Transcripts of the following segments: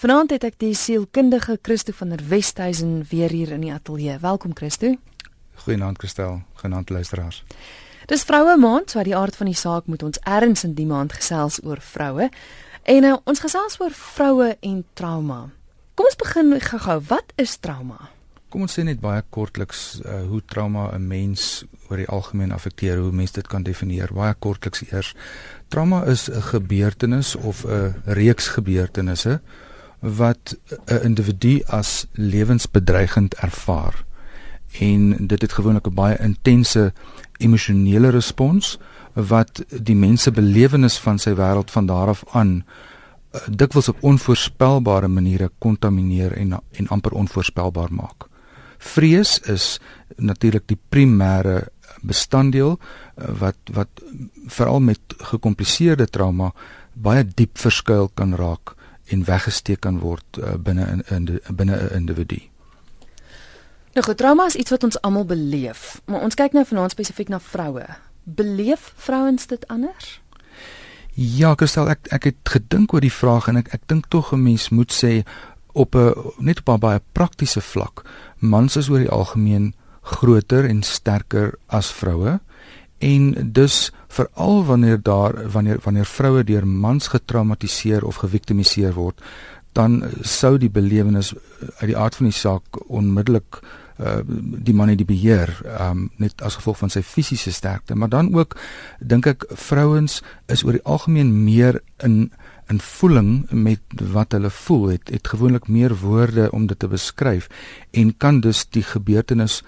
Vanaand het ek die sielkundige Christo van der Westhuizen weer hier in die ateljee. Welkom Christo. Goeienaand Christel, genaamd luisteraars. Dis vroue maand, so uit die aard van die saak moet ons erns in die maand gesels oor vroue. En uh, ons gesels oor vroue en trauma. Kom ons begin gou-gou. Wat is trauma? Kom ons sê net baie kortliks uh, hoe trauma 'n mens oor die algemeen affekteer, hoe mense dit kan definieer. Baie kortliks eers. Trauma is 'n gebeurtenis of 'n reeks gebeurtenisse wat 'n individu as lewensbedreigend ervaar. En dit het gewoonlik 'n baie intense emosionele respons wat die mense belewenis van sy wêreld van daar af aan uh, dikwels op onvoorspelbare maniere kontamineer en en amper onvoorspelbaar maak. Vrees is natuurlik die primêre bestanddeel eh, wat wat veral met gekompliseerde trauma baie diep verskuil kan raak en weggesteek kan word uh, binne in, in binne 'n individu. Nou, trauma is iets wat ons almal beleef, maar ons kyk nou vanaand spesifiek na vroue. Beleef vrouens dit anders? Ja, Kristel, ek ek het gedink oor die vraag en ek ek dink tog 'n mens moet sê op 'n net op 'n baie praktiese vlak mans is oor die algemeen groter en sterker as vroue en dus veral wanneer daar wanneer wanneer vroue deur mans getraumatiseer of geviktimiseer word dan sou die belewenis uit die aard van die saak onmiddellik uh, die man het die beheer um, net as gevolg van sy fisiese sterkte. Maar dan ook dink ek vrouens is oor die algemeen meer in in voeling met wat hulle voel. Het het gewoonlik meer woorde om dit te beskryf en kan dus die gebeurtenis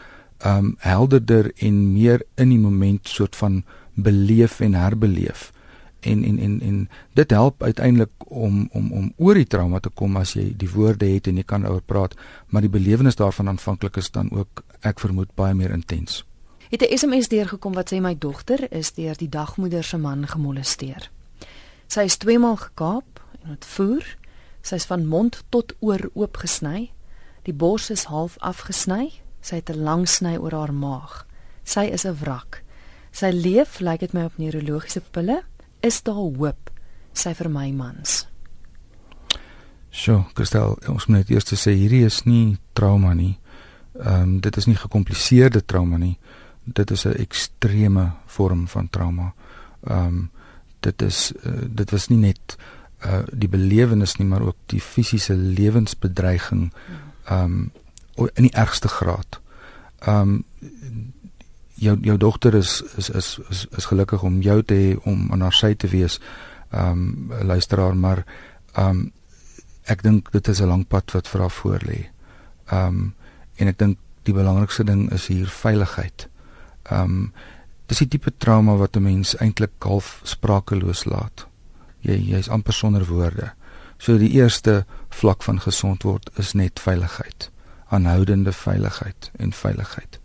um helderder en meer in die moment soort van beleef en herbeleef en en en en dit help uiteindelik om om om oor die trauma te kom as jy die woorde het en jy kan oor praat maar die belewenis daarvan aanvanklik is dan ook ek vermoed baie meer intens het 'n SMS deurgekom wat sê my dogter is deur die dagmoeder se man gemolesteer Sy is twee maal gekaap en het voer. Sy is van mond tot oor oopgesny. Die bors is half afgesny. Sy het 'n lang sny oor haar maag. Sy is 'n wrak. Sy leef, lyk dit my op neurologiese pille. Is daar hoop? Sy vir my mans. Sjoe, Kristel, ons moet net eers sê hierdie is nie trauma nie. Ehm um, dit is nie gekompliseerde trauma nie. Dit is 'n ekstreme vorm van trauma. Ehm um, dit is uh, dit was nie net uh die belewenis nie maar ook die fisiese lewensbedreiging um in die ergste graad. Um jou jou dogter is is is is, is gelukkig om jou te hê om aan haar sy te wees. Um luisteraar maar um ek dink dit is 'n lang pad wat vir haar voor lê. Um en ek dink die belangrikste ding is hier veiligheid. Um Dis die tipe trauma wat 'n mens eintlik half sprakeloos laat. Jy jy's amper sonder woorde. So die eerste vlak van gesond word is net veiligheid, aanhoudende veiligheid en veiligheid.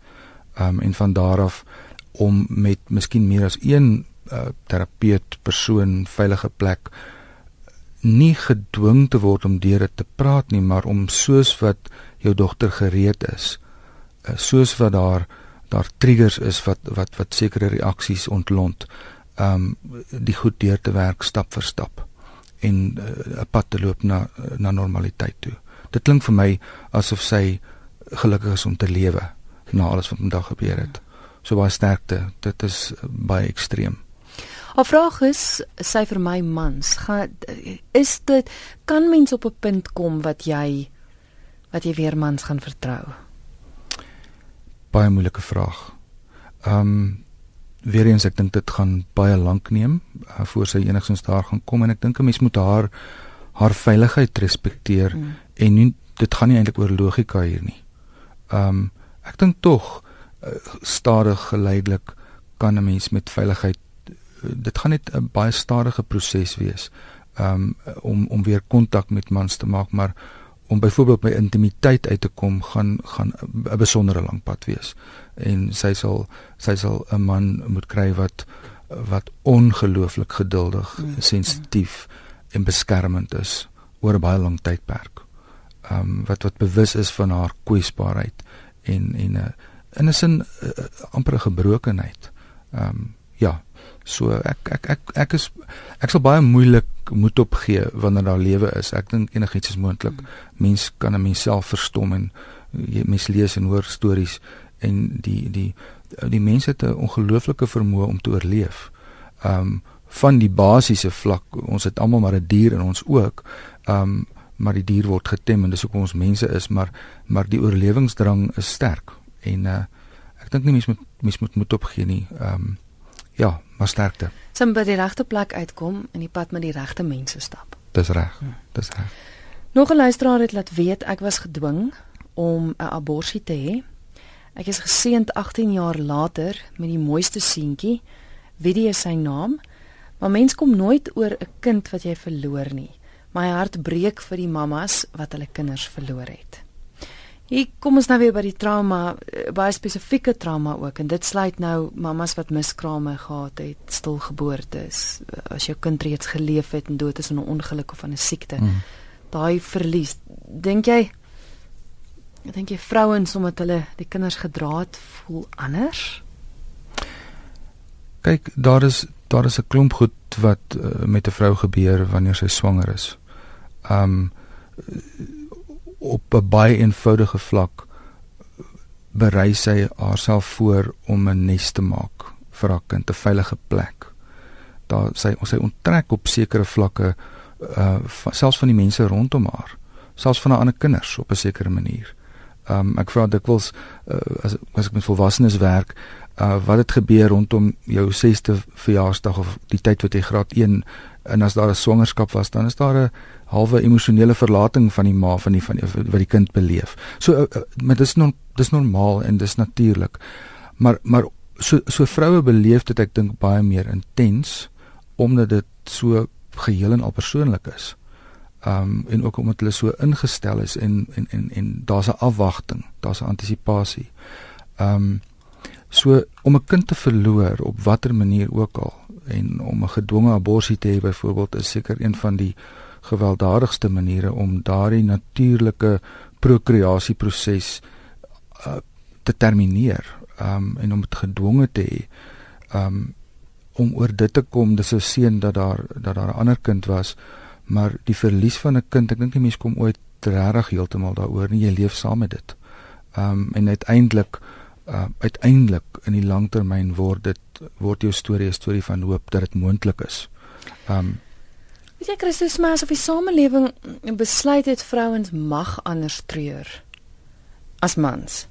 Um en van daar af om met miskien meer as een uh, terapeut persoon veilige plek nie gedwing te word om deur dit te praat nie, maar om soos wat jou dogter gereed is, uh, soos wat daar daar triggers is wat wat wat sekere reaksies ontlont um die goed deur te werk stap vir stap en uh, 'n uh, pad te loop na na normaliteit toe. Dit klink vir my asof sy gelukkig is om te lewe na alles wat vandag gebeur het. So baie sterkte. Dit is baie ekstreem. Haar vraag is sy vir my mans, gaan is dit kan mens op 'n punt kom wat jy wat jy weer mans gaan vertrou? baie moeilike vraag. Ehm um, weer eens ek dink dit gaan baie lank neem uh, voor sy enigstens daar gaan kom en ek dink 'n mens moet haar haar veiligheid respekteer mm. En nie, dit gaan nie eintlik oor logika hier nie. Ehm um, ek dink tog uh, stadig geleidelik kan 'n mens met veiligheid uh, dit gaan net 'n baie stadige proses wees um, om om weer kontak met mans te maak maar om byvoorbeeld by intimiteit uit te kom gaan gaan 'n besondere lang pad wees en sy sal sy sal 'n man moet kry wat wat ongelooflik geduldig, mm. sensitief en beskermend is oor 'n baie lang tydperk. Ehm um, wat wat bewus is van haar kwesbaarheid en en 'n uh, in 'n sin uh, amper 'n gebrokenheid. Ehm um, ja. So ek ek ek ek is ek sal baie moeilik moed opgee wanneer daar lewe is. Ek dink enigiets is moontlik. Mm. Mens kan 'n mens self verstom en jy mens lees en hoor stories en die die die mense het 'n ongelooflike vermoë om te oorleef. Um van die basiese vlak, ons het almal maar 'n dier in ons ook. Um maar die dier word getem en dis hoekom ons mense is, maar maar die oorlewingsdrang is sterk en uh ek dink nie mens moet mens moet moed opgee nie. Um ja, maar sterkte. Sim by die regte plek uitkom en die pad met die regte mense stap. Dis reg. Dis reg. Nog 'n luisteraar het laat weet ek was gedwing om 'n abortus te hê. Ek is geseënd 18 jaar later met die mooiste seentjie. Wie is sy naam? Maar mens kom nooit oor 'n kind wat jy verloor nie. My hart breek vir die mammas wat hulle kinders verloor het. Hier kom ons nou weer by die trauma, eh, baie spesifieke trauma ook en dit sluit nou mammas wat miskrame gehad het, stilgeboortes, as jou kind reeds geleef het en dood is in 'n ongeluk of aan 'n siekte. Mm. Daai verlies, dink jy Ek dink jy vrouens omdat hulle die kinders gedra het, voel anders. Kyk, daar is daar is 'n klomp goed wat uh, met 'n vrou gebeur wanneer sy swanger is. Um op 'n baie eenvoudige vlak berei sy haarself voor om 'n nes te maak vir haar kind, 'n veilige plek. Daar sy sy onttrek op sekere vlakke uh selfs van die mense rondom haar, selfs van haar ander kinders op 'n sekere manier. Um ek vra dikwels uh, as as ek met volwassenes werk, uh wat het gebeur rondom jou 6ste verjaarsdag of die tyd wat jy graad 1 en as daar 'n swangerskap was, dan is daar 'n halwe emosionele verlating van die ma van die van die, wat die kind beleef. So uh, uh, maar dis nog dis normaal en dis natuurlik. Maar maar so so vroue beleef dit ek dink baie meer intens omdat dit so geheel en al persoonlik is um en ook omdat hulle so ingestel is en en en en daar's 'n afwagting, daar's 'n antisipasie. Um so om 'n kind te verloor op watter manier ook al en om 'n gedwonge abortus te hê byvoorbeeld is seker een van die gewelddadigste maniere om daardie natuurlike prokreasieproses uh, te termineer um en om dit gedwonge te hê um om oor dit te kom dis 'n seën dat daar dat daar 'n ander kind was maar die verlies van 'n kind, ek dink die mens kom ooit regtig heeltemal daaroor nie, jy leef saam met dit. Um, en uiteindelik uh uiteindelik in die langtermyn word dit word jou storie 'n storie van hoop dat dit moontlik is. Um, Wie sê Christus maar of die samelewing besluit het vrouens mag anders treur as mans?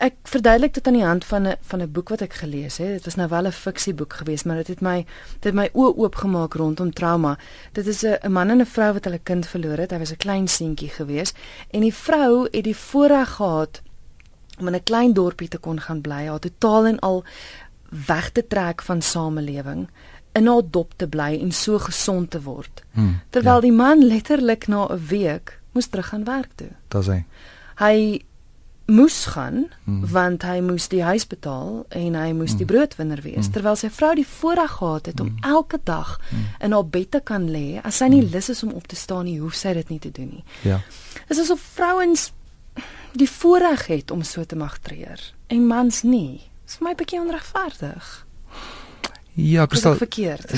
ek verduidelik dit aan die hand van 'n van 'n boek wat ek gelees het. Dit was nou wel 'n fiksieboek geweest, maar dit het my dit het my oë oopgemaak rondom trauma. Dit is 'n man en 'n vrou wat hulle kind verloor het. Hy was 'n klein seentjie geweest en die vrou het die voorreg gehad om in 'n klein dorpie te kon gaan bly, haar totaal en al weg te trek van samelewing in haar dop te bly en so gesond te word. Hmm, Terwyl ja. die man letterlik na 'n week moes terug gaan werk toe. Dis hy. Hy moes gaan hmm. want hy moes die huis betaal en hy moes hmm. die broodwinner wees hmm. terwyl sy vrou die voorreg gehad het om hmm. elke dag hmm. in haar bed te kan lê as sy nie hmm. lus is om op te staan nie hoef sy dit nie te doen nie ja is asof vrouens die voorreg het om so te mag treur en mans nie. Is vir my bietjie onregverdig. Ja kristal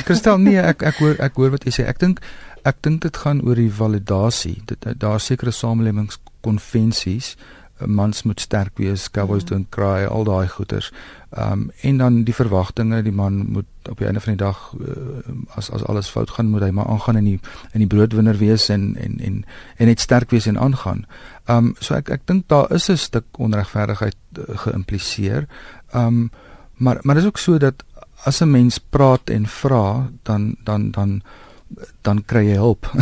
kristal nee ek ek hoor ek hoor wat jy sê. Ek dink ek dink dit gaan oor die validasie. Dit daar sekerre samelewingskonvensies mans moet sterk wees, cowboys mm. don't cry, al daai goeters. Ehm um, en dan die verwagtinge, die man moet op die einde van die dag uh, as as alles fout gaan, moet hy maar aangaan in die in die broodwinner wees en en en en net sterk wees en aangaan. Ehm um, so ek ek dink daar is 'n stuk onregverdigheid uh, geïmpliseer. Ehm um, maar maar dis ook so dat as 'n mens praat en vra, dan dan dan dan kry jy hulp.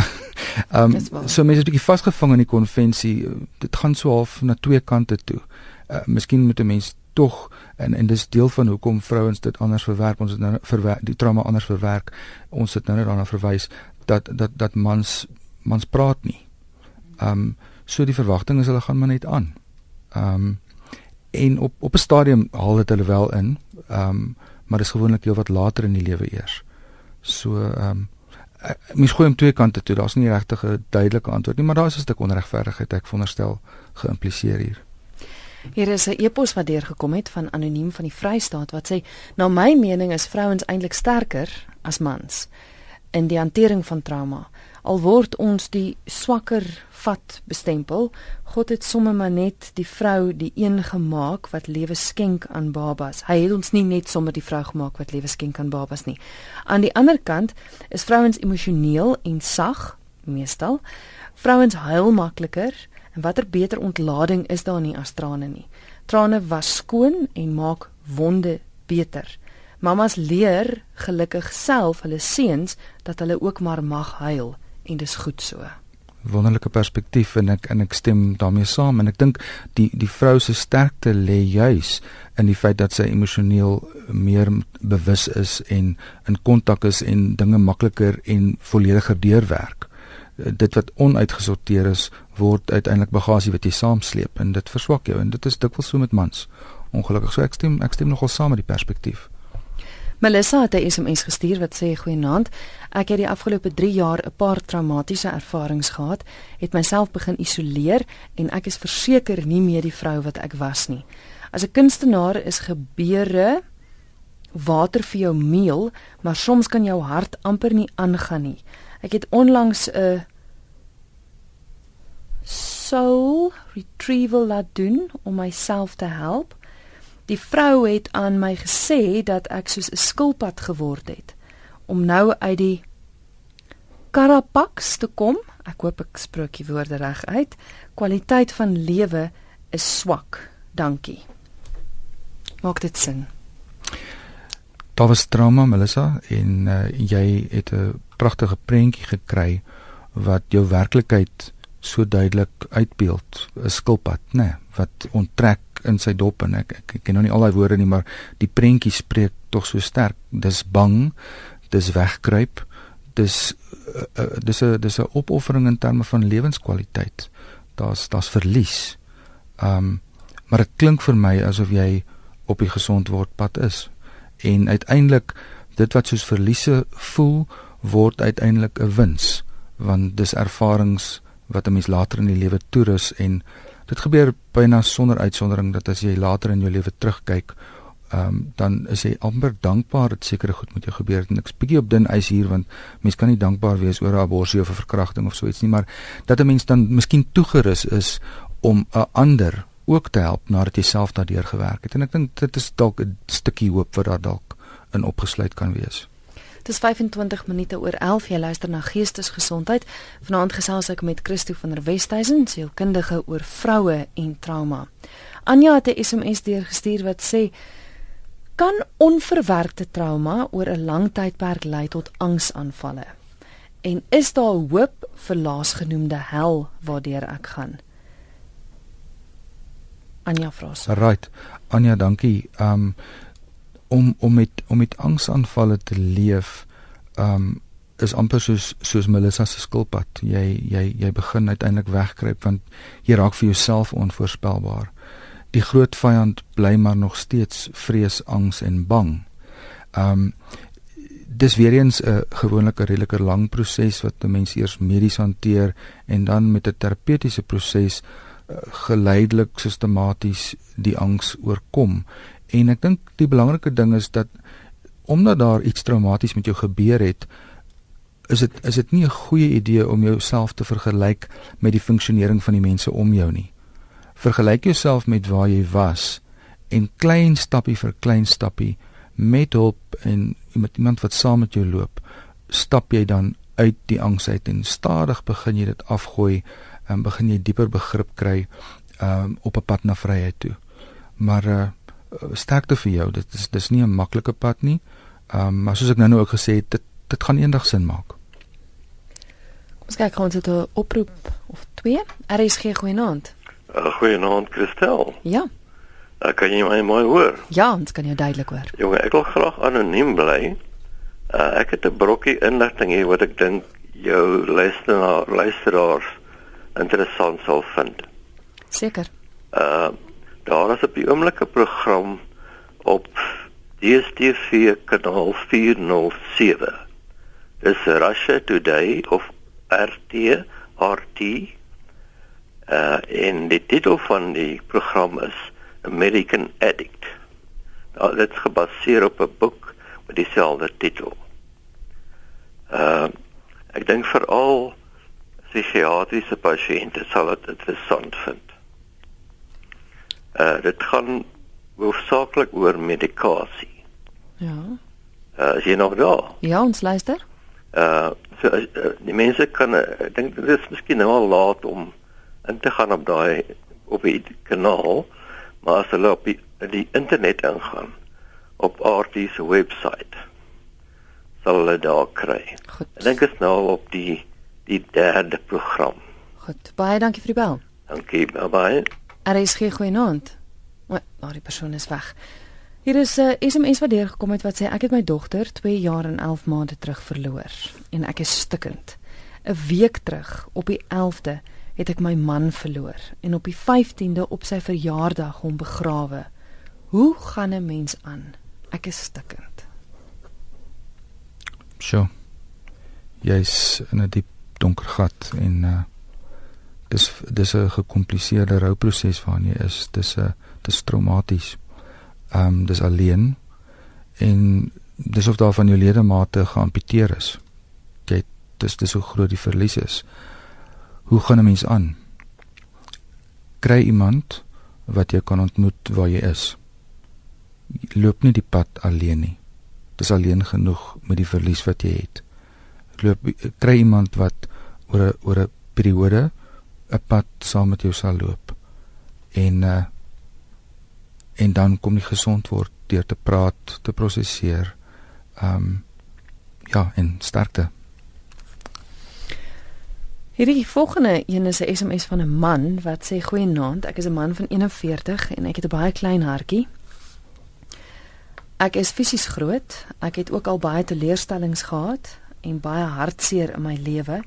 Ehm um, so mense is bietjie vasgevang in die konvensie. Dit gaan so half na twee kante toe. Uh, miskien moet 'n mens tog en en dis deel van hoekom vrouens dit anders verwerk. Ons het nou verwerk die trauma anders verwerk. Ons het nou net daarna verwys dat dat dat mans mans praat nie. Ehm um, so die verwagting is hulle gaan maar net aan. Ehm um, en op op 'n stadium haal dit hulle wel in. Ehm um, maar dis gewoonlik heelwat later in die lewe eers. So ehm um, mens gooi hom twee kante toe. Daar's nie regtig 'n duidelike antwoord nie, maar daar is 'n stuk onregverdigheid ek veronderstel geïmpliseer hier. Hier is 'n e-pos wat deurgekom het van anoniem van die Vrystaat wat sê: "Na my mening is vrouens eintlik sterker as mans in die hantering van trauma. Al word ons die swakker vat bestempel, God het sommer maar net die vrou die een gemaak wat lewe skenk aan babas. Hy het ons nie net sommer die vrou gemaak wat lewe skenk aan babas nie. Aan die ander kant is vrouens emosioneel en sag meestal. Vrouens huil makliker." En watter beter ontlading is daar nie as trane nie. Trane was skoon en maak wonde beter. Mamas leer gelukkig self hulle seuns dat hulle ook maar mag huil en dis goed so. Wonderlike perspektief en ek en ek stem daarmee saam en ek dink die die vrou se sterkte lê juis in die feit dat sy emosioneel meer bewus is en in kontak is en dinge makliker en vollediger deurwerk dit wat onuitgesorteer is word uiteindelik bagasie wat jy saamsleep en dit verswak jou en dit is dikwels so met mans. Ongelukkig so ek stem ek stem nogal saam met die perspektief. Melissa het 'n SMS gestuur wat sê goeienaand. Ek het die afgelope 3 jaar 'n paar traumatiese ervarings gehad, het myself begin isoleer en ek is verseker nie meer die vrou wat ek was nie. As 'n kunstenaar is gebeure water vir jou meel, maar soms kan jou hart amper nie aangaan nie. Ek het onlangs 'n soul retrieval laat doen om myself te help. Die vrou het aan my gesê dat ek soos 'n skilpad geword het om nou uit die Karapaks te kom. Ek hoop ek spreek die woorde reg uit. Kwaliteit van lewe is swak. Dankie. Maak dit sin? Daar was trauma, Melissa, en uh, jy het 'n pragtige prentjie gekry wat jou werklikheid so duidelik uitbeeld 'n skilpad nê nee, wat onttrek in sy dop en ek ek, ek ken nou nie al daai woorde nie maar die prentjie spreek tog so sterk. Dis bang dis wegkruip dis uh, uh, dis 'n dis 'n opoffering in terme van lewenskwaliteit. Daar's daar's verlies. Um maar dit klink vir my asof jy op die gesond word pad is. En uiteindelik dit wat soos verliese voel word uiteindelik 'n wins want dis ervarings wat 'n mens later in die lewe toerus en dit gebeur byna sonder uitsondering dat as jy later in jou lewe terugkyk um, dan is jy amper dankbaar dat sekere goed met jou gebeur het en ek's bietjie op dun ys hier want mens kan nie dankbaar wees oor 'n abortus of 'n verkrachting of so iets nie maar dat 'n mens dan miskien toegerus is om 'n ander ook te help nadat jy self daardeur gewerk het en ek dink dit is dalk 'n stukkie hoop wat daar dalk in opgesluit kan wees. Dis 25 minute oor 11 jy luister na Geestesgesondheid. Vanaand gesels ek met Christo van der Westhuizen, sielkundige oor vroue en trauma. Anja het 'n SMS deurgestuur wat sê kan onverwerkte trauma oor 'n lang tydperk lei tot angsaanvalle? En is daar hoop vir laasgenoemde hel waardeur ek gaan? Anja vra. Right. Anja, dankie. Um om om met om met angsaanvalle te leef um is amper soos soos Melissa se skilpad. Jy jy jy begin uiteindelik wegkruip want jy raak vir jouself onvoorspelbaar. Die groot vyand bly maar nog steeds vrees, angs en bang. Um dis weer eens 'n gewoneke redelike lang proses wat 'n mens eers medies hanteer en dan met 'n terapeutiese proses uh, geleidelik sistematies die angs oorkom En ek dink die belangrike ding is dat omdat daar iets traumaties met jou gebeur het, is dit is dit nie 'n goeie idee om jouself te vergelyk met die funksionering van die mense om jou nie. Vergelyk jouself met waar jy was en klein stappie vir klein stappie met hulp en met iemand wat saam met jou loop, stap jy dan uit die angs uit en stadig begin jy dit afgooi en begin jy dieper begrip kry um, op 'n pad na vryheid toe. Maar uh, sterkte vir jou. Dit is dis nie 'n maklike pad nie. Ehm um, maar soos ek nou-nou ook gesê het, dit dit gaan eendag sin maak. Kom ons kyk ons het 'n oproep of twee. RSG goeienaand. Uh, goeienaand Christel. Ja. Uh, kan jy my mooi hoor? Ja, ons kan jou duidelik hoor. Jonge, ek wil graag anoniem bly. Uh, ek het 'n brokkie inligting hier wat ek dink jou luisteraar luisteraars interessant sal vind. Seker. Uh Daar is op die oomblike program op DStv kanaal 407. Dis Russia Today of RT RT. Uh in die titel van die program is American Addict. Nou, dit is gebaseer op 'n boek met dieselfde titel. Uh ek dink veral psigiatriese pasiënte sal dit interessant vind. Uh dit gaan hoofsaaklik oor medikasie. Ja. Uh is jy nog daar? Ja, ons luister. Uh so uh, die mense kan uh, ek dink dit is miskien nou al laat om in te gaan op daai op die kanaal, maar as hulle op die, die internet ingaan op RT se webwerf sal hulle daar kry. Goed. Ek dink is nou op die die derde program. Goed. Baie dankie vir die bel. Dankie, bye bye. RSG goeienaand. Maar nou die persoon is weg. Hier is 'n uh, SMS wat deurgekom het wat sê ek het my dogter 2 jaar en 11 maande terug verloor en ek is stikkend. 'n Week terug op die 11de het ek my man verloor en op die 15de op sy verjaardag hom begrawe. Hoe gaan 'n mens aan? Ek is stikkend. Sjoe. Jy's in 'n diep donker gat en uh dis dis 'n gekompliseerde rouproses waarin jy is. Dis 'n dis traumaties. Ehm um, dis alleen en dis of daar van jou ledemate geamputeer is. Jy dis dis hoe groot die verlies is. Hoe gaan 'n mens aan? Kry iemand wat jy kan ontmoet waar jy is. Loop nie die pad alleen nie. Dis alleen genoeg met die verlies wat jy het. Loop kry iemand wat oor 'n oor 'n periode 'n pad saam met jou sal loop. En uh en dan kom jy gesond word deur te praat, te prosesseer. Ehm um, ja, en sterkte. Hierdie volgende een is 'n SMS van 'n man wat sê goeienaand, ek is 'n man van 41 en ek het 'n baie klein hartjie. Ek is fisies groot. Ek het ook al baie teleurstellings gehad en baie hartseer in my lewe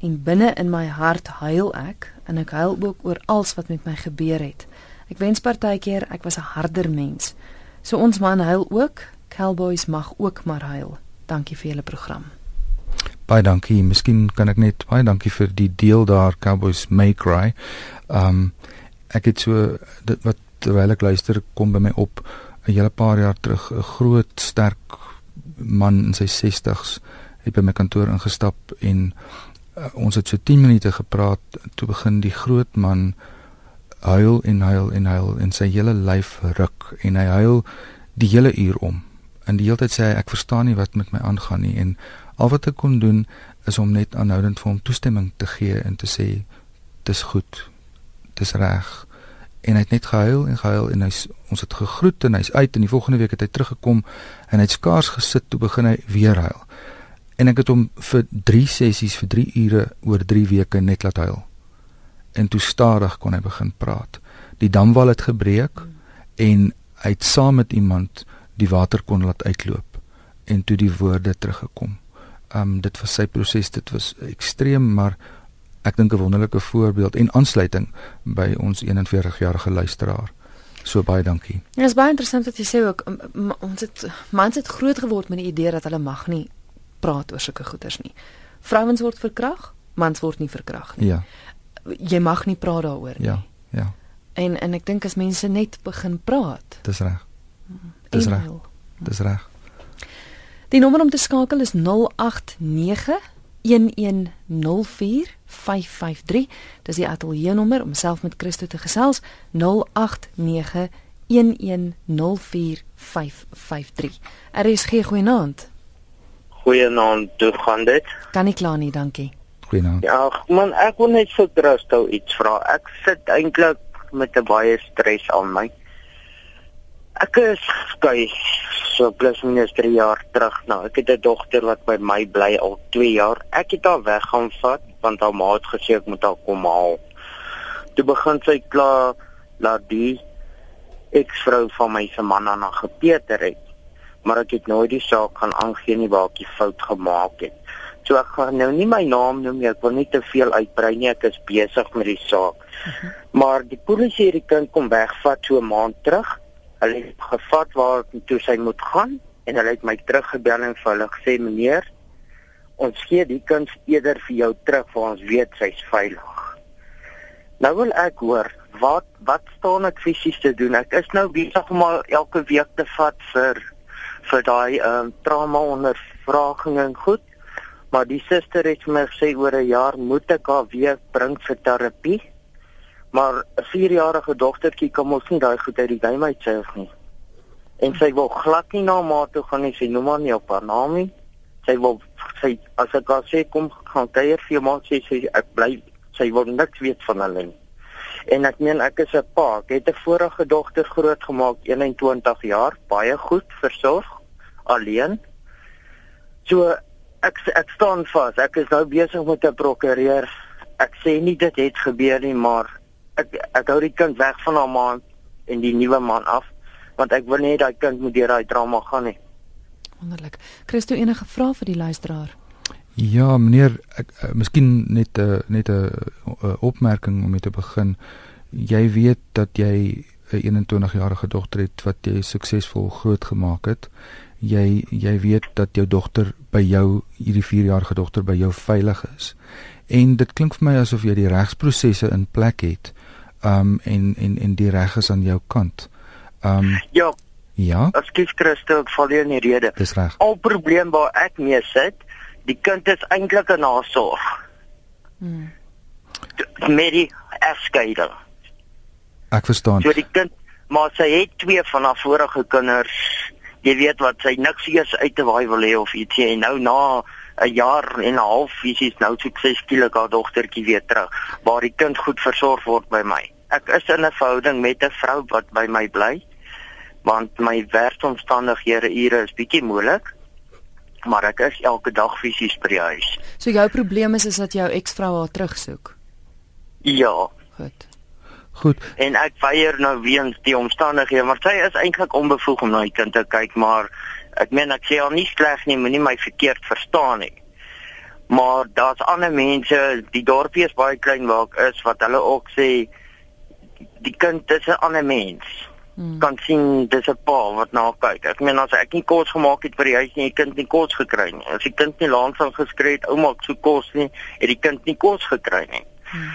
en binne in my hart huil ek en ek huil ook oor alles wat met my gebeur het. Ek wens partykeer ek was 'n harder mens. So ons man huil ook. Cowboys mag ook maar huil. Dankie vir julle program. Baie dankie. Miskien kan ek net baie dankie vir die deel daar Cowboys May Cry. Um ek het so dit wat terwyl ek luister kom by my op 'n hele paar jaar terug 'n groot sterk man in sy 60's het by my kantoor ingestap en uh, ons het so 10 minute gepraat toe begin die groot man huil en huil en huil en sy hele lyf ruk en hy huil die hele uur om. En die hele tyd sê hy ek verstaan nie wat met my aangaan nie en al wat ek kon doen is om net aanhoudend vir hom toestemming te gee en te sê dis goed. Dis reg. En hy het net gehuil en gehuil en hy ons het gegroet en hy's uit en die volgende week het hy teruggekom en hy het skaars gesit toe begin hy weer huil. En ek het hom vir 3 sessies vir 3 ure oor 3 weke net laat huil en toe stadig kon hy begin praat. Die damwal het gebreek en hy het saam met iemand die water kon laat uitloop en toe die woorde teruggekom. Um dit was sy proses, dit was ekstreem, maar ek dink 'n wonderlike voorbeeld en aansluiting by ons 41-jarige luisteraar. So baie dankie. Dit is baie interessant wat jy sê ook ons het mans het groot geword met die idee dat hulle mag nie praat oor sulke goeters nie. Vrouens word verkrag, mans word nie verkrag nie. Ja jy mag nie praat daaroor nie. Ja, ja. En en ek dink as mense net begin praat. Dis reg. Dis reg. Dis reg. Die nommer om te skakel is 089 1104 553. Dis die ateljee nommer om self met Christo te gesels 089 1104 553. Er is geen goeienaand. Goeienaand, hoe gaan dit? Kan nie kla nie, dankie. Goeienaand. Ja, man, ek wil net vir Christo iets vra. Ek sit eintlik met 'n baie stres aan my. Ek is skei so plus minus 3 jaar terug nou. Ek het 'n dogter wat by my bly al 2 jaar. Ek het haar weg gaan vat want haar ma het gesê ek moet haar kom haal. Toe begin sy kla laat die eksvrou van my se man aan haar gepeter het. Maar ek het nooit die saak gaan aangee nie waar ek die fout gemaak het. So ek gaan nou nie my naam noem nie. Ek wil nie te veel uitbrei nie. Ek is besig met die saak. Uh -huh. Maar die polisie het die kind kom wegvat so 'n maand terug. Hulle het gevat waar toe sy moet gaan en hulle het my teruggebel en vir hulle gesê meneer, ons gee die kind eerder vir jou terug want ons weet sy's veilig. Nou wil ek hoor, wat wat staan ek fisies te doen? Ek is nou besig om elke week te vat vir vir daai ehm um, trauma ondervraging en goed. Maar die suster het vir my gesê oor 'n jaar moet ek haar weer bring vir terapie. Maar 'n 4-jarige dogtertjie kan mos nie daai goed uit die game uitsuig nie. En sy wil glad nie na ma toe gaan nie. Sy noem haar nie op haar naam nie. Sy wil sy as ek haar sê kom gaan kuier vir ma sê sy ek bly sy wil niks weet van hulle nie. En ek meen ek is 'n pa. Ek het 'n vorige dogter grootgemaak 21 jaar, baie goed versorg alleen. So ek ek staan vas. Ek is nou besig met 'n prokureur. Ek sê nie dit het gebeur nie, maar ek ek hou die kind weg van haar man en die nuwe man af want ek wil nie daai kind moet deur daai drama gaan nie. Wonderlik. Christo enige vrae vir die luisteraar? Ja, meneer, ek uh, miskien net 'n uh, net 'n uh, opmerking om mee te begin. Jy weet dat jy 'n 21-jarige dogter het wat jy suksesvol grootgemaak het jy jy weet dat jou dogter by jou hierdie 4-jarige dogter by jou veilig is. En dit klink vir my asof jy die regsprosesse in plek het. Um en en en die reg is aan jou kant. Um Ja. Ja. Ekskuus Christel, ek val hier in die rede. Dis reg. Al probleem waar ek mee sit, die kind is eintlik 'n nasorg. Hmm. Met die afskeiding. Ek verstaan. So die kind, maar sy het twee van haar vorige kinders jy weet wat sy niks eers uit te waai wil hê of iets en nou na 'n jaar en 'n half fisies nou sukseskielik haar dogtertjie weer terug waar die kind goed versorg word by my. Ek is in 'n verhouding met 'n vrou wat by my bly want my werkomstandighede ure is bietjie moeilik maar ek is elke dag fisies by die huis. So jou probleem is is dat jou eksvrou haar terugsoek. Ja, Goed. Goed. en ek weier nou weens die omstandighede maar sy is eintlik onbevoeg om na die kind te kyk maar ek meen ek sê al nie sleg nie moenie my verkeerd verstaan nie maar daar's ander mense die dorpie is baie klein waar ek is wat hulle ook sê die kind is 'n ander mens Hmm. kan sien dis 'n pa wat na haar kyk ek meen as ek nie kos gemaak het vir die huis nie die kind nie kos gekry nie as die kind nie langs aan geskree het ouma ek soek kos nie het die kind nie kos gekry nie Hmm.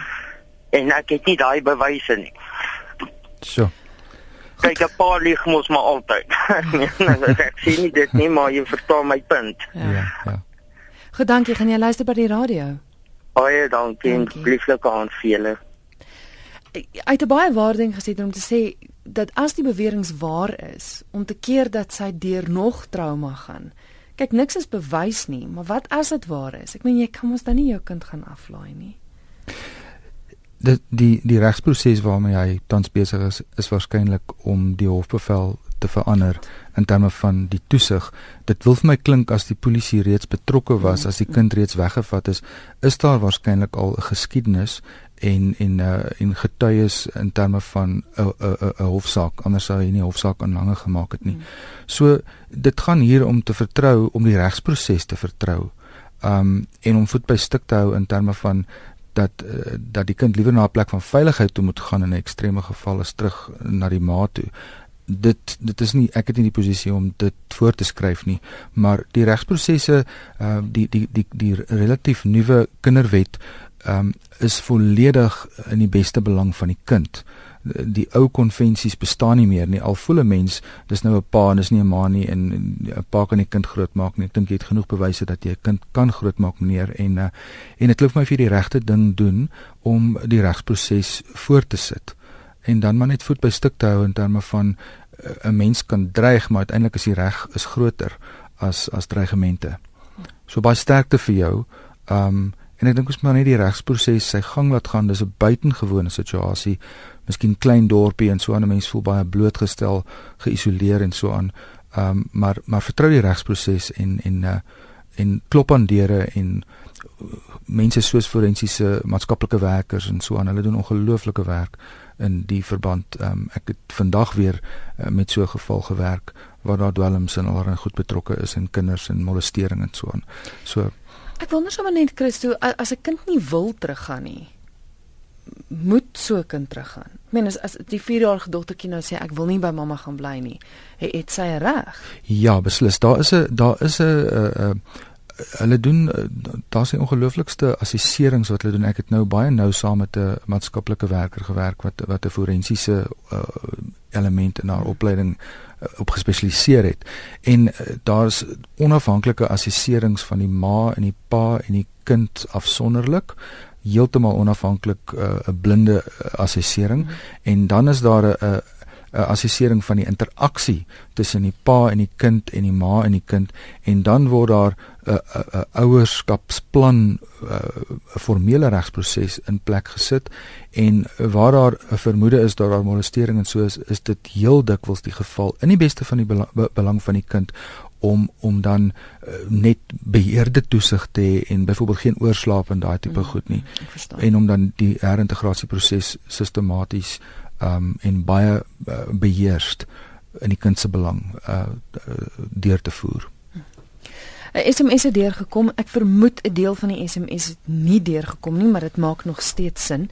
en ek het nie daai bewyse nie So. Kyk, 'n paar lieg mos maar altyd. Ek sien nie dit nie, maar jy verstaan my punt. Ja. Ja, ja. Goed, dankie. Gaan jy luister by die radio? Baie dankie en Dankie. lieflike aan vir julle. Uit 'n baie waarding gesê om te sê dat as die beweringe waar is, om te keer dat sy deur nog trauma gaan. Kyk, niks is bewys nie, maar wat as dit waar is? Ek meen jy kan mos dan nie jou kind gaan aflaai nie. Dit die die regsproses waarmee hy tans besig is is waarskynlik om die hofbevel te verander in terme van die toesig. Dit wil vir my klink as die polisie reeds betrokke was, as die kind reeds weggevat is, is daar waarskynlik al 'n geskiedenis en en uh, en getuies in terme van 'n 'n 'n 'n hofsaak anders sou hy nie hofsaak aan lange gemaak het nie. So dit gaan hier om te vertrou om die regsproses te vertrou. Um en om voet by stuk te hou in terme van dat uh, dat die kind liewer na 'n plek van veiligheid toe moet gaan in 'n ekstreme geval as terug na die ma toe. Dit dit is nie ek het nie die posisie om dit voor te skryf nie, maar die regsprosesse uh die die die die relatief nuwe kinderwet um is volledig in die beste belang van die kind. Die ou konvensies bestaan nie meer nie. Al voel 'n mens dis nou 'n pa en dis nie 'n ma nie en 'n pa kan die kind grootmaak nie. Ek dink jy het genoeg bewyse dat jy 'n kind kan grootmaak meneer en uh, en dit klink my jy die regte ding doen om die regsproses voort te sit. En dan maar net voet by stuk te hou in terme van uh, 'n mens kan dreig, maar uiteindelik is die reg is groter as as dreigemente. So baie sterkte vir jou. Um en ek dink ons moet net die regsproses sy gang laat gaan. Dis 'n buitengewone situasie. Miskien klein dorpie en so aan 'n mens voel baie blootgestel, geïsoleer en so aan. Um maar maar vertrou die regsproses en en uh en klop aan deure en uh, mense soos forensiese maatskaplike werkers en so aan. Hulle doen ongelooflike werk in die verband. Um ek het vandag weer uh, met so 'n geval gewerk waar daar dwelms en alreeds goed betrokke is en kinders en molestering en so aan. So Ek wonder sommer net Christo, as 'n kind nie wil teruggaan nie, moet so 'n kind teruggaan. Ek meen as, as die 4-jarige dogtertjie nou sê ek wil nie by mamma gaan bly nie, het, het sy reg. Ja, beslis. Daar is 'n daar is 'n 'n hulle doen daar's 'n ongelooflikste assesserings wat hulle doen. Ek het nou baie nou saam met 'n maatskaplike werker gewerk wat wat 'n forensiese uh, element in haar opleiding uh, op gespesialiseer het. En uh, daar's onafhanklike assesserings van die ma en die pa en die kind afsonderlik heeltemal onafhanklik 'n uh, blinde assessering mm -hmm. en dan is daar 'n 'n assessering van die interaksie tussen die pa en die kind en die ma en die kind en dan word daar 'n 'n ouerskapsplan 'n formele regsproses in plek gesit en waar daar 'n vermoede is dat daar molestering en so is is dit heel dikwels die geval in die beste van die belang, belang van die kind om om dan uh, net beheerde toesig te hê en byvoorbeeld geen oorslaap en daai tipe mm, goed nie en om dan die herintegrasieproses sistematies um en baie uh, beheerst in die kind se belang uh deur te voer. 'n SMS het deurgekom. Ek vermoed 'n deel van die SMS het nie deurgekom nie, maar dit maak nog steeds sin.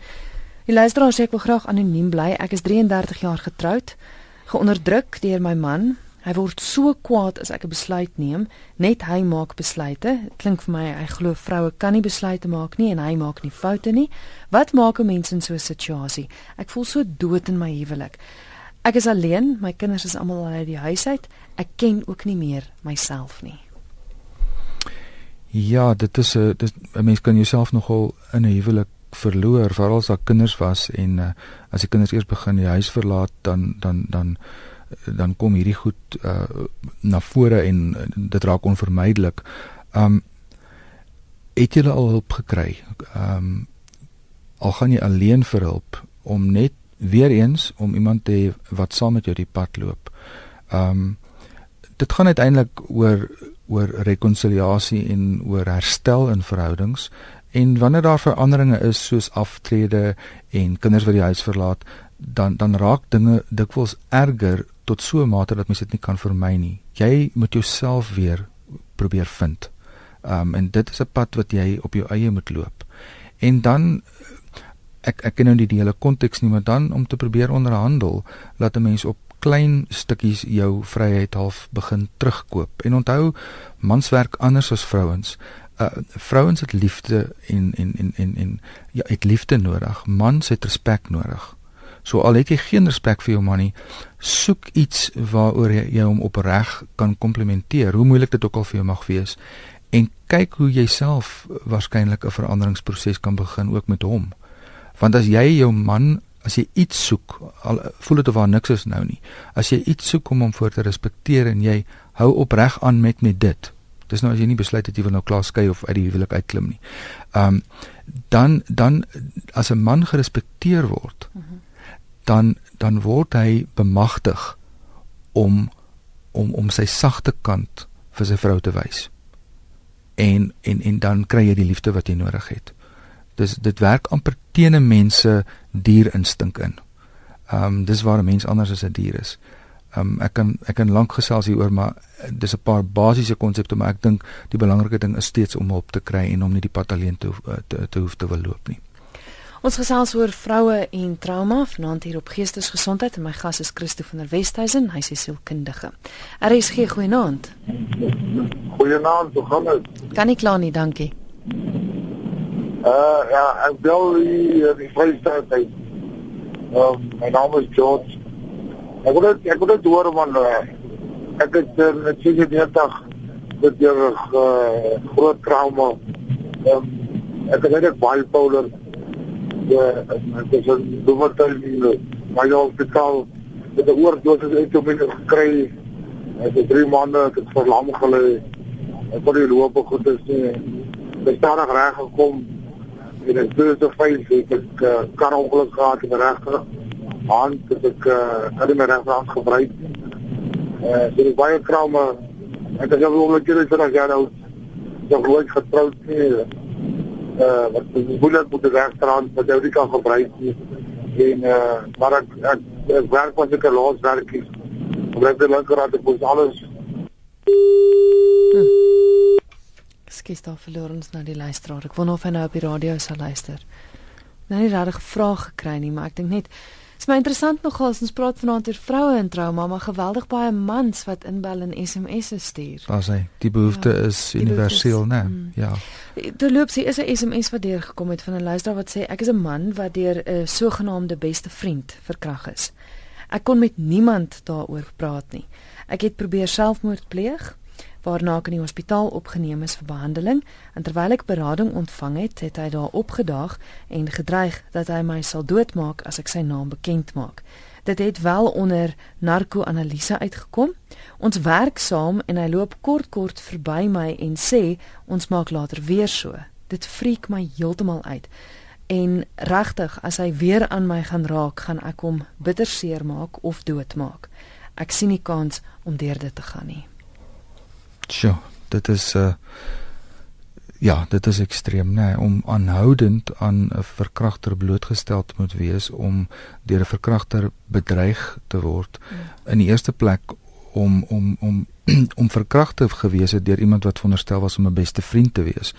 Die luisteraar sê ek wil graag anoniem bly. Ek is 33 jaar getroud, geonderdruk deur my man. Hy word so kwaad as ek 'n besluit neem, net hy maak besluite. Klink vir my hy glo vroue kan nie besluite maak nie en hy maak nie foute nie. Wat maak 'n mens in so 'n situasie? Ek voel so dood in my huwelik. Ek is alleen, my kinders is almal uit die huis uit. Ek ken ook nie meer myself nie. Ja, dit is 'n 'n mens kan jouself nogal in 'n huwelik verloor, veral as daar kinders was en uh, as die kinders eers begin die huis verlaat, dan dan dan dan kom hierdie goed uh, na vore en dit raak onvermydelik. Um het jy al hulp gekry? Um al gaan jy alleen vir hulp om net weer eens om iemand te hê wat saam met jou die pad loop. Um dit gaan uiteindelik oor oor rekonsiliasie en oor herstel in verhoudings en wanneer daar veranderinge is soos aftrede en kinders wat die huis verlaat dan dan raak dinge dikwels erger tot so 'n mate dat mens dit nie kan vermy nie. Jy moet jouself weer probeer vind. Um en dit is 'n pad wat jy op jou eie moet loop. En dan ek ek ken nou nie die hele konteks nie, maar dan om te probeer onderhandel, laat 'n mens op klein stukkies jou vryheid half begin terugkoop. En onthou, mans werk anders as vrouens. Uh vrouens het liefde en en en en en ja, het liefde nodig. Mans het respek nodig. So al het jy geen respek vir jou man nie, soek iets waaroor jy, jy hom opreg kan komplimenteer, hoe moeilik dit ook al vir jou mag wees, en kyk hoe jy self waarskynlik 'n veranderingsproses kan begin ook met hom. Want as jy jou man, as jy iets soek, al voel dit of daar niks is nou nie. As jy iets soek om hom voor te respekteer en jy hou opreg aan met met dit. Dis nou as jy nie besluit het jy wil nou klaar skei of uit die huwelik uitklim nie. Um dan dan as 'n man gerespekteer word, mm -hmm dan dan word hy bemagtig om om om sy sagte kant vir sy vrou te wys. En en en dan kry jy die liefde wat jy nodig het. Dis dit werk amper teen 'n mense dierinstink in. Ehm um, dis waar 'n mens anders as 'n dier is. Ehm um, ek kan ek kan lank gesels hieroor maar dis 'n paar basiese konsepte maar ek dink die belangrike ding is steeds om hulp te kry en om nie die pad alleen te te, te hoef te wil loop nie. Ons gesels oor vroue en trauma vanaand hier op Geestesgesondheid en my gas is Christo van der Westhuizen, hy is sielkundige. RSG goeienaand. Goeienaand, hoe gaan dit? Kan nie kla nie, dankie. Uh ja, ek bel die die Vrystaat uit. Um, my naam is George. Ek wil net ek wil net hoor man uh, ek het uh, net sien die dag dat jy 'n uh, groot trauma. Um, ek het net baie poler ja, ek het so baie tyd in my hospitaal met 'n oordosis etomine gekry. Ek het 3 maande ek het verlam gelê. Ek kon nie loop of goed is nie. Ek het daar reg gekom ek het so baie ek uh, kar ongeluk gehad in regter hand het ek uh, het my regter gebruik. Eh uh, dit is baie trauma. Ek het jou oomblik hier vir 'n jaar oud. Ek het nooit getroud nie uh, wat moeilik moet wegstrand wat jy nie kan gebruik nie. En uh, maar ek ek, ek werk pas ek los werk is. Gebruik die linkerhand ek moet alles Skiet af verloor ons na die luisteraar. Ek wonder of hy nou op die radio sal luister. Nou nie regtig vrae gekry nie, maar ek dink net my interessant nogal ons praat vanaand oor vroue in trauma, maar geweldig baie mans wat inbel en SMS'e stuur. Daar sê die behoefte ja, is universeel, né? Mm. Ja. Terloops, hier is 'n SMS wat deur gekom het van 'n luisteraar wat sê ek is 'n man wat deur 'n sogenaamde beste vriend verkragt is. Ek kon met niemand daaroor praat nie. Ek het probeer selfmoord pleeg waarna ek in die hospitaal opgeneem is vir behandeling en terwyl ek berading ontvang het, het hy daar opgedaag en gedreig dat hy my sal doodmaak as ek sy naam bekend maak. Dit het wel onder narko-analise uitgekom. Ons werk saam en hy loop kort kort verby my en sê ons maak later weer so. Dit freak my heeltemal uit. En regtig, as hy weer aan my gaan raak, gaan ek hom bitter seer maak of doodmaak. Ek sien nie kans om deur dit te gaan nie. Sjoe, dit is uh ja, dit is ekstreem, nê, nee, om aanhoudend aan 'n verkragter blootgestel te moet wees om deur 'n verkragter bedreig te word. Mm. In die eerste plek om om om om verkragter gewees het deur iemand wat veronderstel was om 'n beste vriend te wees.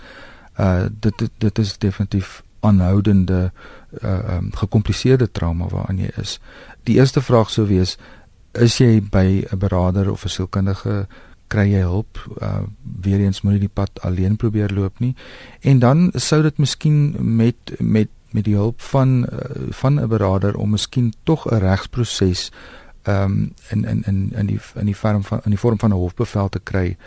Uh dit dit, dit is definitief aanhoudende uh um, gekompliseerde trauma waaraan jy is. Die eerste vraag sou wees is jy by 'n beraader of 'n sielkundige kry jy hulp uh, weer eens moet jy die pad alleen probeer loop nie. En dan sou dit miskien met met met die hulp van uh, van 'n beraader om miskien tog 'n regsproses um in in in in die in die vorm van in die vorm van 'n hofbevel te kry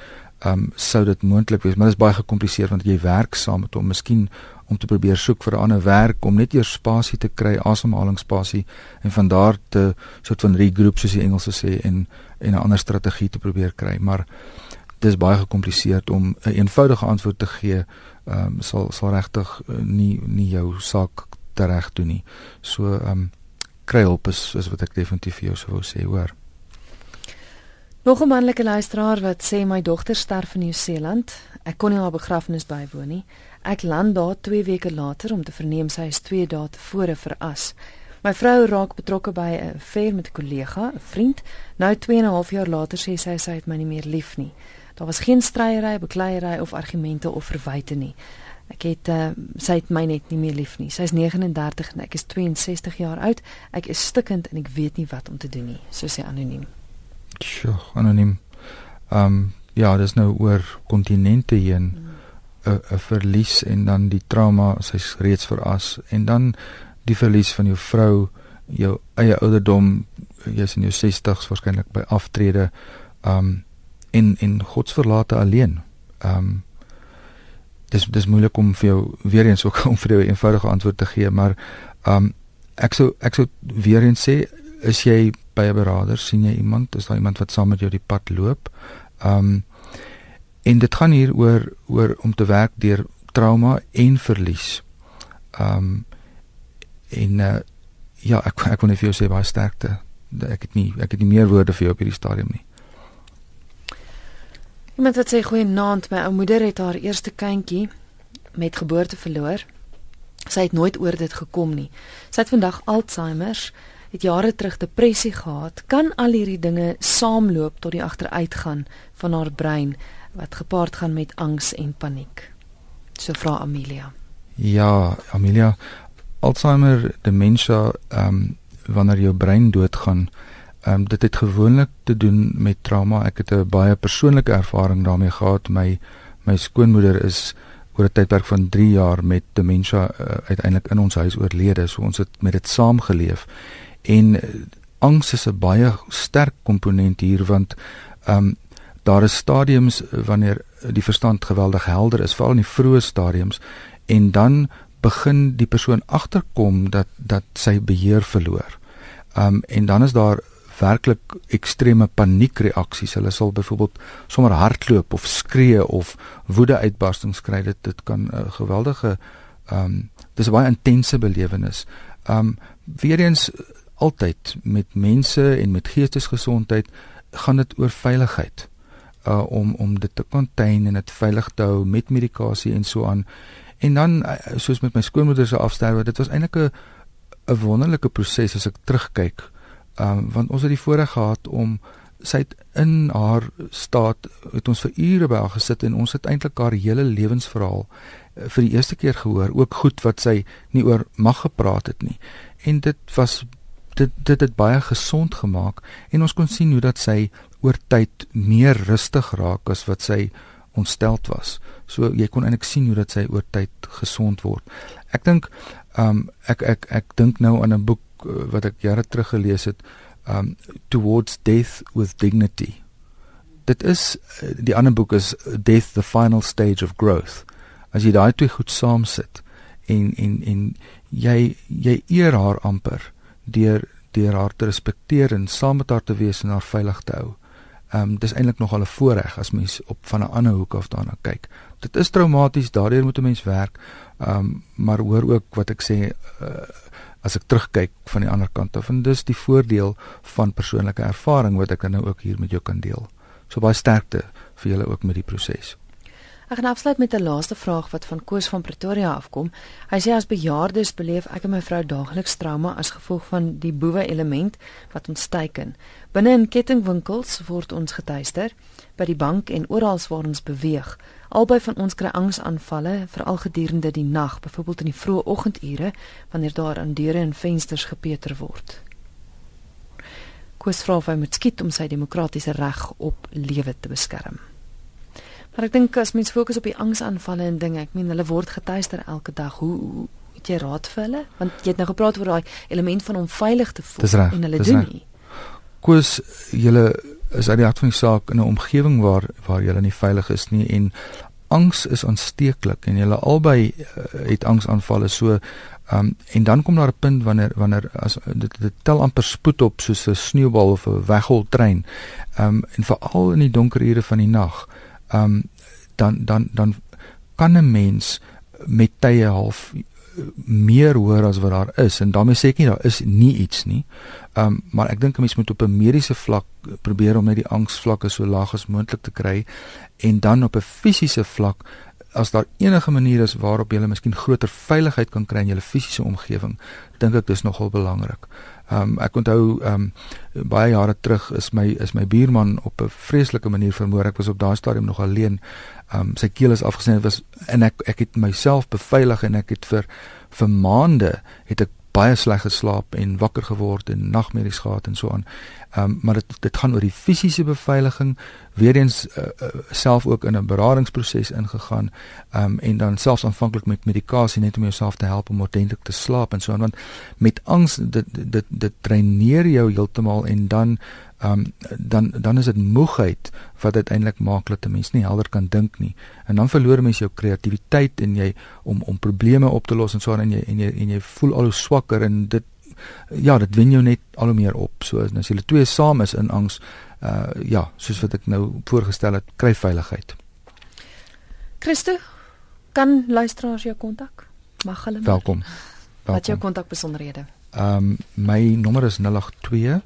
um sou dit moontlik wees. Maar dit is baie gekompliseer want jy werk saam met hom. Miskien om te probeer soek vir 'n ander werk om net eers spasie te kry asemhalingsspasie en van daar te soort van regroup soos die Engelse sê en en 'n ander strategie te probeer kry maar dit is baie gekompliseerd om 'n een eenvoudige antwoord te gee um, sal sal regtig uh, nie nie jou saak reg doen nie so um, kry hulp is, is wat ek definitief vir jou sou wou sê hoor Nog 'n manlike luisteraar wat sê my dogter sterf in Nieu-Seeland. Ek kon nie haar begrafnis bywoon nie. Ek land daar 2 weke later om te verneem sy is 2 dae tevore veras. My vrou raak betrokke by 'n affair met 'n kollega, 'n vriend. Nou 2 en 'n half jaar later sê sy sy het my nie meer lief nie. Daar was geen stryery, bekleierery of argumente of verwyte nie. Ek het uh, sy het my net nie meer lief nie. Sy is 39 en ek is 62 jaar oud. Ek is stikkend en ek weet nie wat om te doen nie, so sê anoniem. Sjoe, anoniem. Ehm um, ja, dis nou oor kontinente heen. Hmm 'n 'n verlies en dan die trauma, sy's reeds veras en dan die verlies van jou vrou, jou eie ouderdom, jy's in jou 60's waarskynlik by aftrede, um en en godsverlate alleen. Um dis dis moeilik om vir jou weer eens ook om vir jou 'n eenvoudige antwoord te gee, maar um ek sou ek sou weer eens sê, is jy by 'n beraader, sien jy iemand, is daar iemand wat saam met jou die pad loop? Um En dit gaan hier oor oor om te werk deur trauma en verlies. Um en uh, ja, ek ek wil net vir jou sê baie sterkte. Ek het nie ek het nie meer woorde vir jou op hierdie stadium nie. Iemand wat sê goeie naand, my ou moeder het haar eerste kindjie met geboorte verloor. Sy het nooit oor dit gekom nie. Sy het vandag Alzheimer, het jare terug depressie gehad. Kan al hierdie dinge saamloop tot die agteruitgaan van haar brein? wat gepaard gaan met angs en paniek. So vra Amelia. Ja, Amelia, Alzheimer, demensie, ehm um, wanneer jou brein doodgaan, ehm um, dit het gewoonlik te doen met trauma. Ek het 'n baie persoonlike ervaring daarmee gehad. My my skoonmoeder is oor 'n tydperk van 3 jaar met demensie uh, uiteindelik in ons huis oorlede. So ons het met dit saamgeleef. En uh, angs is 'n baie sterk komponent hier want ehm um, daar is stadiums wanneer die verstand geweldig helder is, veral in die vroeë stadiums en dan begin die persoon agterkom dat dat sy beheer verloor. Um en dan is daar werklik ekstreme paniekreaksies. Hulle sal byvoorbeeld sommer hardloop of skree of woedeuitbarstings kry. Dit dit kan 'n geweldige um dis 'n baie intense belewenis. Um weer eens altyd met mense en met geestesgesondheid gaan dit oor veiligheid uh, om om dit te contain en dit veilig te hou met medikasie en so aan. En dan uh, soos met my skoonmoeder se afsterwe, dit was eintlik 'n 'n wonderlike proses as ek terugkyk. Um want ons het die voorreg gehad om sy het in haar staat het ons vir ure by haar gesit en ons het eintlik haar hele lewensverhaal uh, vir die eerste keer gehoor, ook goed wat sy nie oor mag gepraat het nie. En dit was dit dit het baie gesond gemaak en ons kon sien hoe dat sy oor tyd meer rustig raak as wat sy ontsteld was. So jy kon eintlik sien hoe dat sy oor tyd gesond word. Ek dink um ek ek ek dink nou aan 'n boek uh, wat ek jare terug gelees het um Towards Death with Dignity. Dit is uh, die ander boek is Death the Final Stage of Growth. As jy daai twee goed saam sit en en en jy jy eer haar amper deur deur haar te respekteer en saam met haar te wees en haar veilig te hou. Ehm um, dis eintlik nog al 'n voorreg as mens op van 'n ander hoek af daarna kyk. Dit is traumaties, daardeur moet 'n mens werk. Ehm um, maar hoor ook wat ek sê uh, as ek terugkyk van die ander kant af en dis die voordeel van persoonlike ervaring wat ek nou ook hier met jou kan deel. So baie sterkte vir julle ook met die proses. Ek gaan afsluit met 'n laaste vraag wat van Koos van Pretoria afkom. Hy sê as bejaardes beleef ek en my vrou daagliks trauma as gevolg van die boewe element wat ons teiken. Binne in kettingwinkels word ons getuister, by die bank en oral waar ons beweeg. Albei van ons kry angsaanvalle, veral gedurende die nag, byvoorbeeld in die vroeë oggendure wanneer daar aan deure en vensters gepeter word. Koos vra of hy moet skiet om sy demokratiese reg op lewe te beskerm. Maar ek dink as mens fokus op die angsaanvalle en dinge, ek meen hulle word getuister elke dag. Hoe, hoe het jy raad vir hulle? Want jy het nou gepraat oor daai element van om veilig te voel reg, en hulle doen nie. Koos julle is uit die hart van die saak in 'n omgewing waar waar julle nie veilig is nie en angs is aansteeklik en julle albei uh, het angsaanvalle so um, en dan kom daar 'n punt wanneer wanneer as dit, dit tel amper spoed op soos 'n sneeubal of 'n weggoltrein um, en veral in die donker ure van die nag um, dan dan dan kan 'n mens met tye half meer hoor as wat daar is en daarmee sê ek nie daar is nie iets nie. Ehm um, maar ek dink 'n mens moet op 'n mediese vlak probeer om net die angsvlakke so laag as moontlik te kry en dan op 'n fisiese vlak as daar enige manier is waarop jy miskien groter veiligheid kan kry in jou fisiese omgewing, dink ek dis nogal belangrik. Ehm um, ek onthou ehm um, baie jare terug is my is my buurman op 'n vreeslike manier vermoor. Ek was op daai stadium nog alleen. Ehm um, sy keel is afgesny was en ek ek het myself beveilig en ek het vir vir maande het ek baie sleg geslaap en wakker geword en nagmerries gehad en so aan. Ehm um, maar dit dit gaan oor die fisiese beveiliging, weer eens uh, uh, self ook in 'n beradingsproses ingegaan. Ehm um, en dan selfs aanvanklik met medikasie net om jouself te help om ordentlik te slaap en so aan want met angs dit dit dit dreineer jou heeltemal en dan um, dan dan is dit moegheid wat uiteindelik maak dat 'n mens nie helder kan dink nie. En dan verloor mens jou kreatiwiteit en jy om om probleme op te los en so aan en jy en jy en jy voel al hoe swakker en dit ja, dit wen jou net al hoe meer op. So as julle twee saam is in angs, uh ja, soos wat ek nou voorgestel het, kry veiligheid. Christo, kan luisteraars jou kontak? Mag hulle Welkom. Welkom. Wat jou kontak besonderhede? Ehm um, my nommer is 082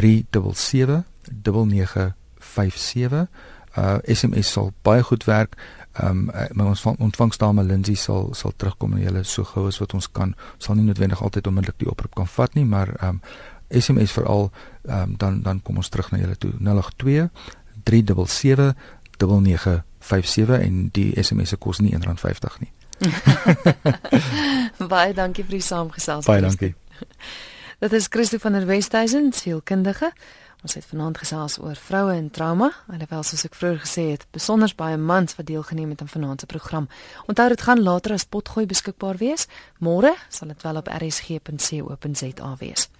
377 9957. Uh SMS sal baie goed werk. Ehm um, my ons ontvangsdame Lindsay sal sal terugkom en julle so gou as wat ons kan. Sal nie noodwendig altyd onmiddellik die oproep kan vat nie, maar ehm um, SMS veral ehm um, dan dan kom ons terug na julle toe 082 377 9957 en die SMS se kos nie R1.50 nie. baie dankie vir die saamgesels. Baie dankie. Dit is Christo van der Westhuizen, sielkundige. Ons het vanaand gesels oor vroue en trauma, alhoewel soos ek vroeër gesê het, besonder baie mans wat deelgeneem het aan vanaand se program. Onthou dit gaan later as potgooi beskikbaar wees. Môre sal dit wel op rsg.co.za wees.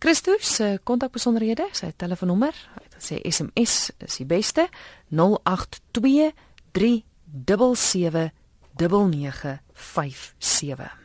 Christus se kontakbesonderhede, sy telefoonnommer, hy gesê SMS is die beste 082 377 9957